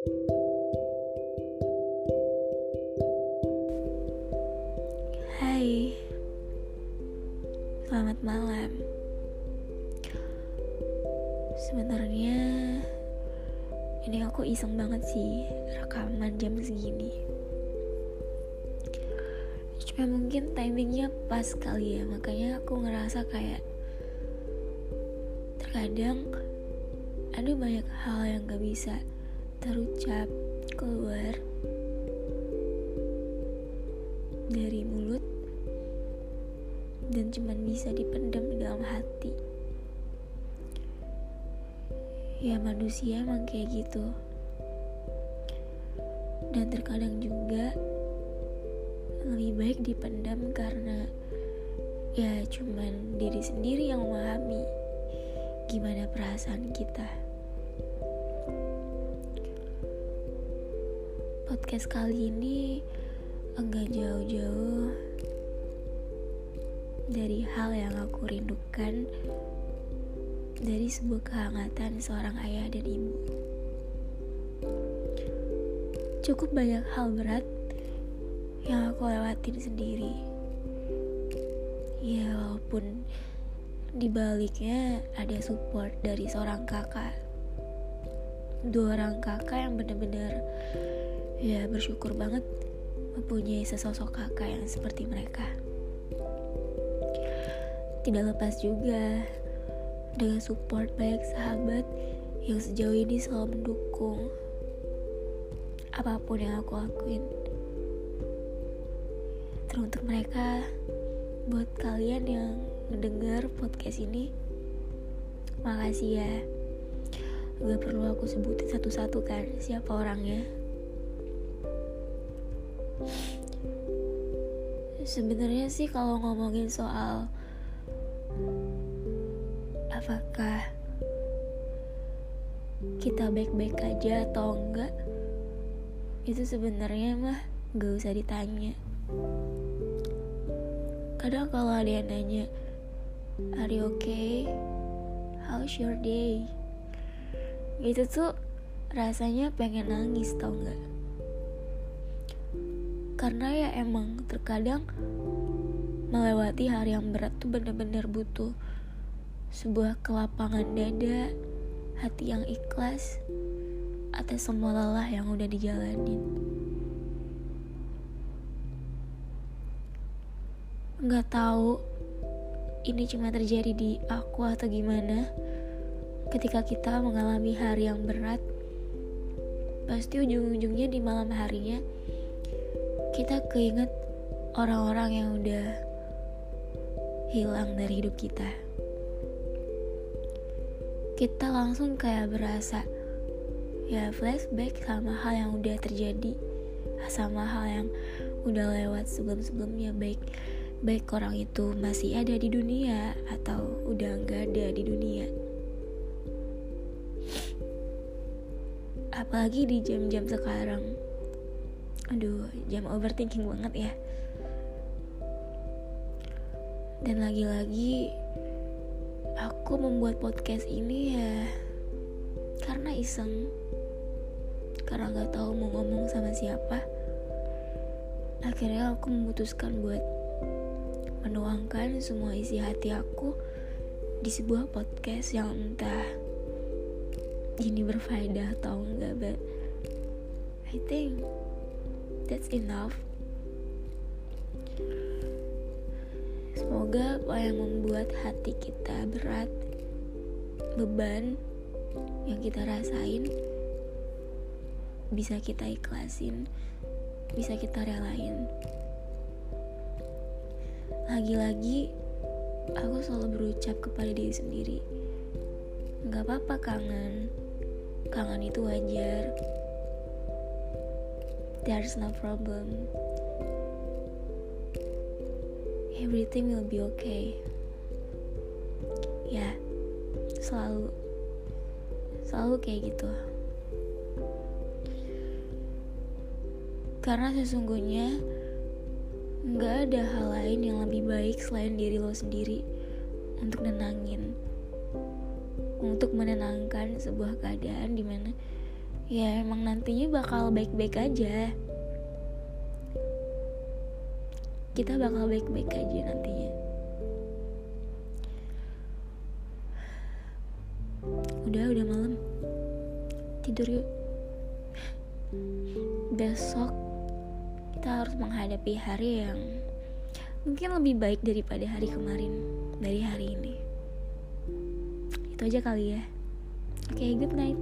Hai, selamat malam. Sebenarnya ini aku iseng banget sih rekaman jam segini. Cuma mungkin timingnya pas kali ya, makanya aku ngerasa kayak terkadang ada banyak hal yang gak bisa terucap keluar dari mulut dan cuman bisa dipendam di dalam hati. Ya manusia emang kayak gitu. Dan terkadang juga lebih baik dipendam karena ya cuman diri sendiri yang memahami gimana perasaan kita podcast kali ini enggak jauh-jauh dari hal yang aku rindukan dari sebuah kehangatan seorang ayah dan ibu. Cukup banyak hal berat yang aku lewatin sendiri. Ya walaupun di baliknya ada support dari seorang kakak. Dua orang kakak yang bener-bener ya bersyukur banget mempunyai sesosok kakak yang seperti mereka. Tidak lepas juga dengan support banyak sahabat yang sejauh ini selalu mendukung apa pun yang aku lakuin. Teruntuk mereka, buat kalian yang mendengar podcast ini, makasih ya. Gak perlu aku sebutin satu-satu kan siapa orangnya. Sebenarnya sih kalau ngomongin soal apakah kita baik-baik aja atau enggak itu sebenarnya mah gak usah ditanya. Kadang kalau ada yang nanya are you okay? How's your day? Itu tuh rasanya pengen nangis tau nggak karena ya emang terkadang melewati hari yang berat tuh bener-bener butuh sebuah kelapangan dada, hati yang ikhlas atas semua lelah yang udah dijalanin. Nggak tahu ini cuma terjadi di aku atau gimana. Ketika kita mengalami hari yang berat, pasti ujung-ujungnya di malam harinya kita keinget orang-orang yang udah hilang dari hidup kita. Kita langsung kayak berasa ya flashback sama hal yang udah terjadi sama hal yang udah lewat sebelum-sebelumnya. Baik baik orang itu masih ada di dunia atau udah nggak ada di dunia. Apalagi di jam-jam sekarang aduh jam overthinking banget ya. Dan lagi-lagi aku membuat podcast ini ya karena iseng. Karena nggak tahu mau ngomong sama siapa. Akhirnya aku memutuskan buat menuangkan semua isi hati aku di sebuah podcast yang entah ini berfaedah atau enggak but I think that's enough Semoga apa yang membuat hati kita berat, beban yang kita rasain bisa kita ikhlasin, bisa kita relain. Lagi-lagi, aku selalu berucap kepada diri sendiri, nggak apa-apa kangen, kangen itu wajar. There's no problem. Everything will be okay. Ya selalu selalu kayak gitu. Karena sesungguhnya nggak ada hal lain yang lebih baik selain diri lo sendiri untuk nenangin untuk menenangkan sebuah keadaan di mana ya emang nantinya bakal baik-baik aja. Kita bakal baik-baik aja nantinya. Udah udah malam. Tidur yuk. Besok kita harus menghadapi hari yang mungkin lebih baik daripada hari kemarin dari hari ini. Itu aja kali ya. Oke okay, good night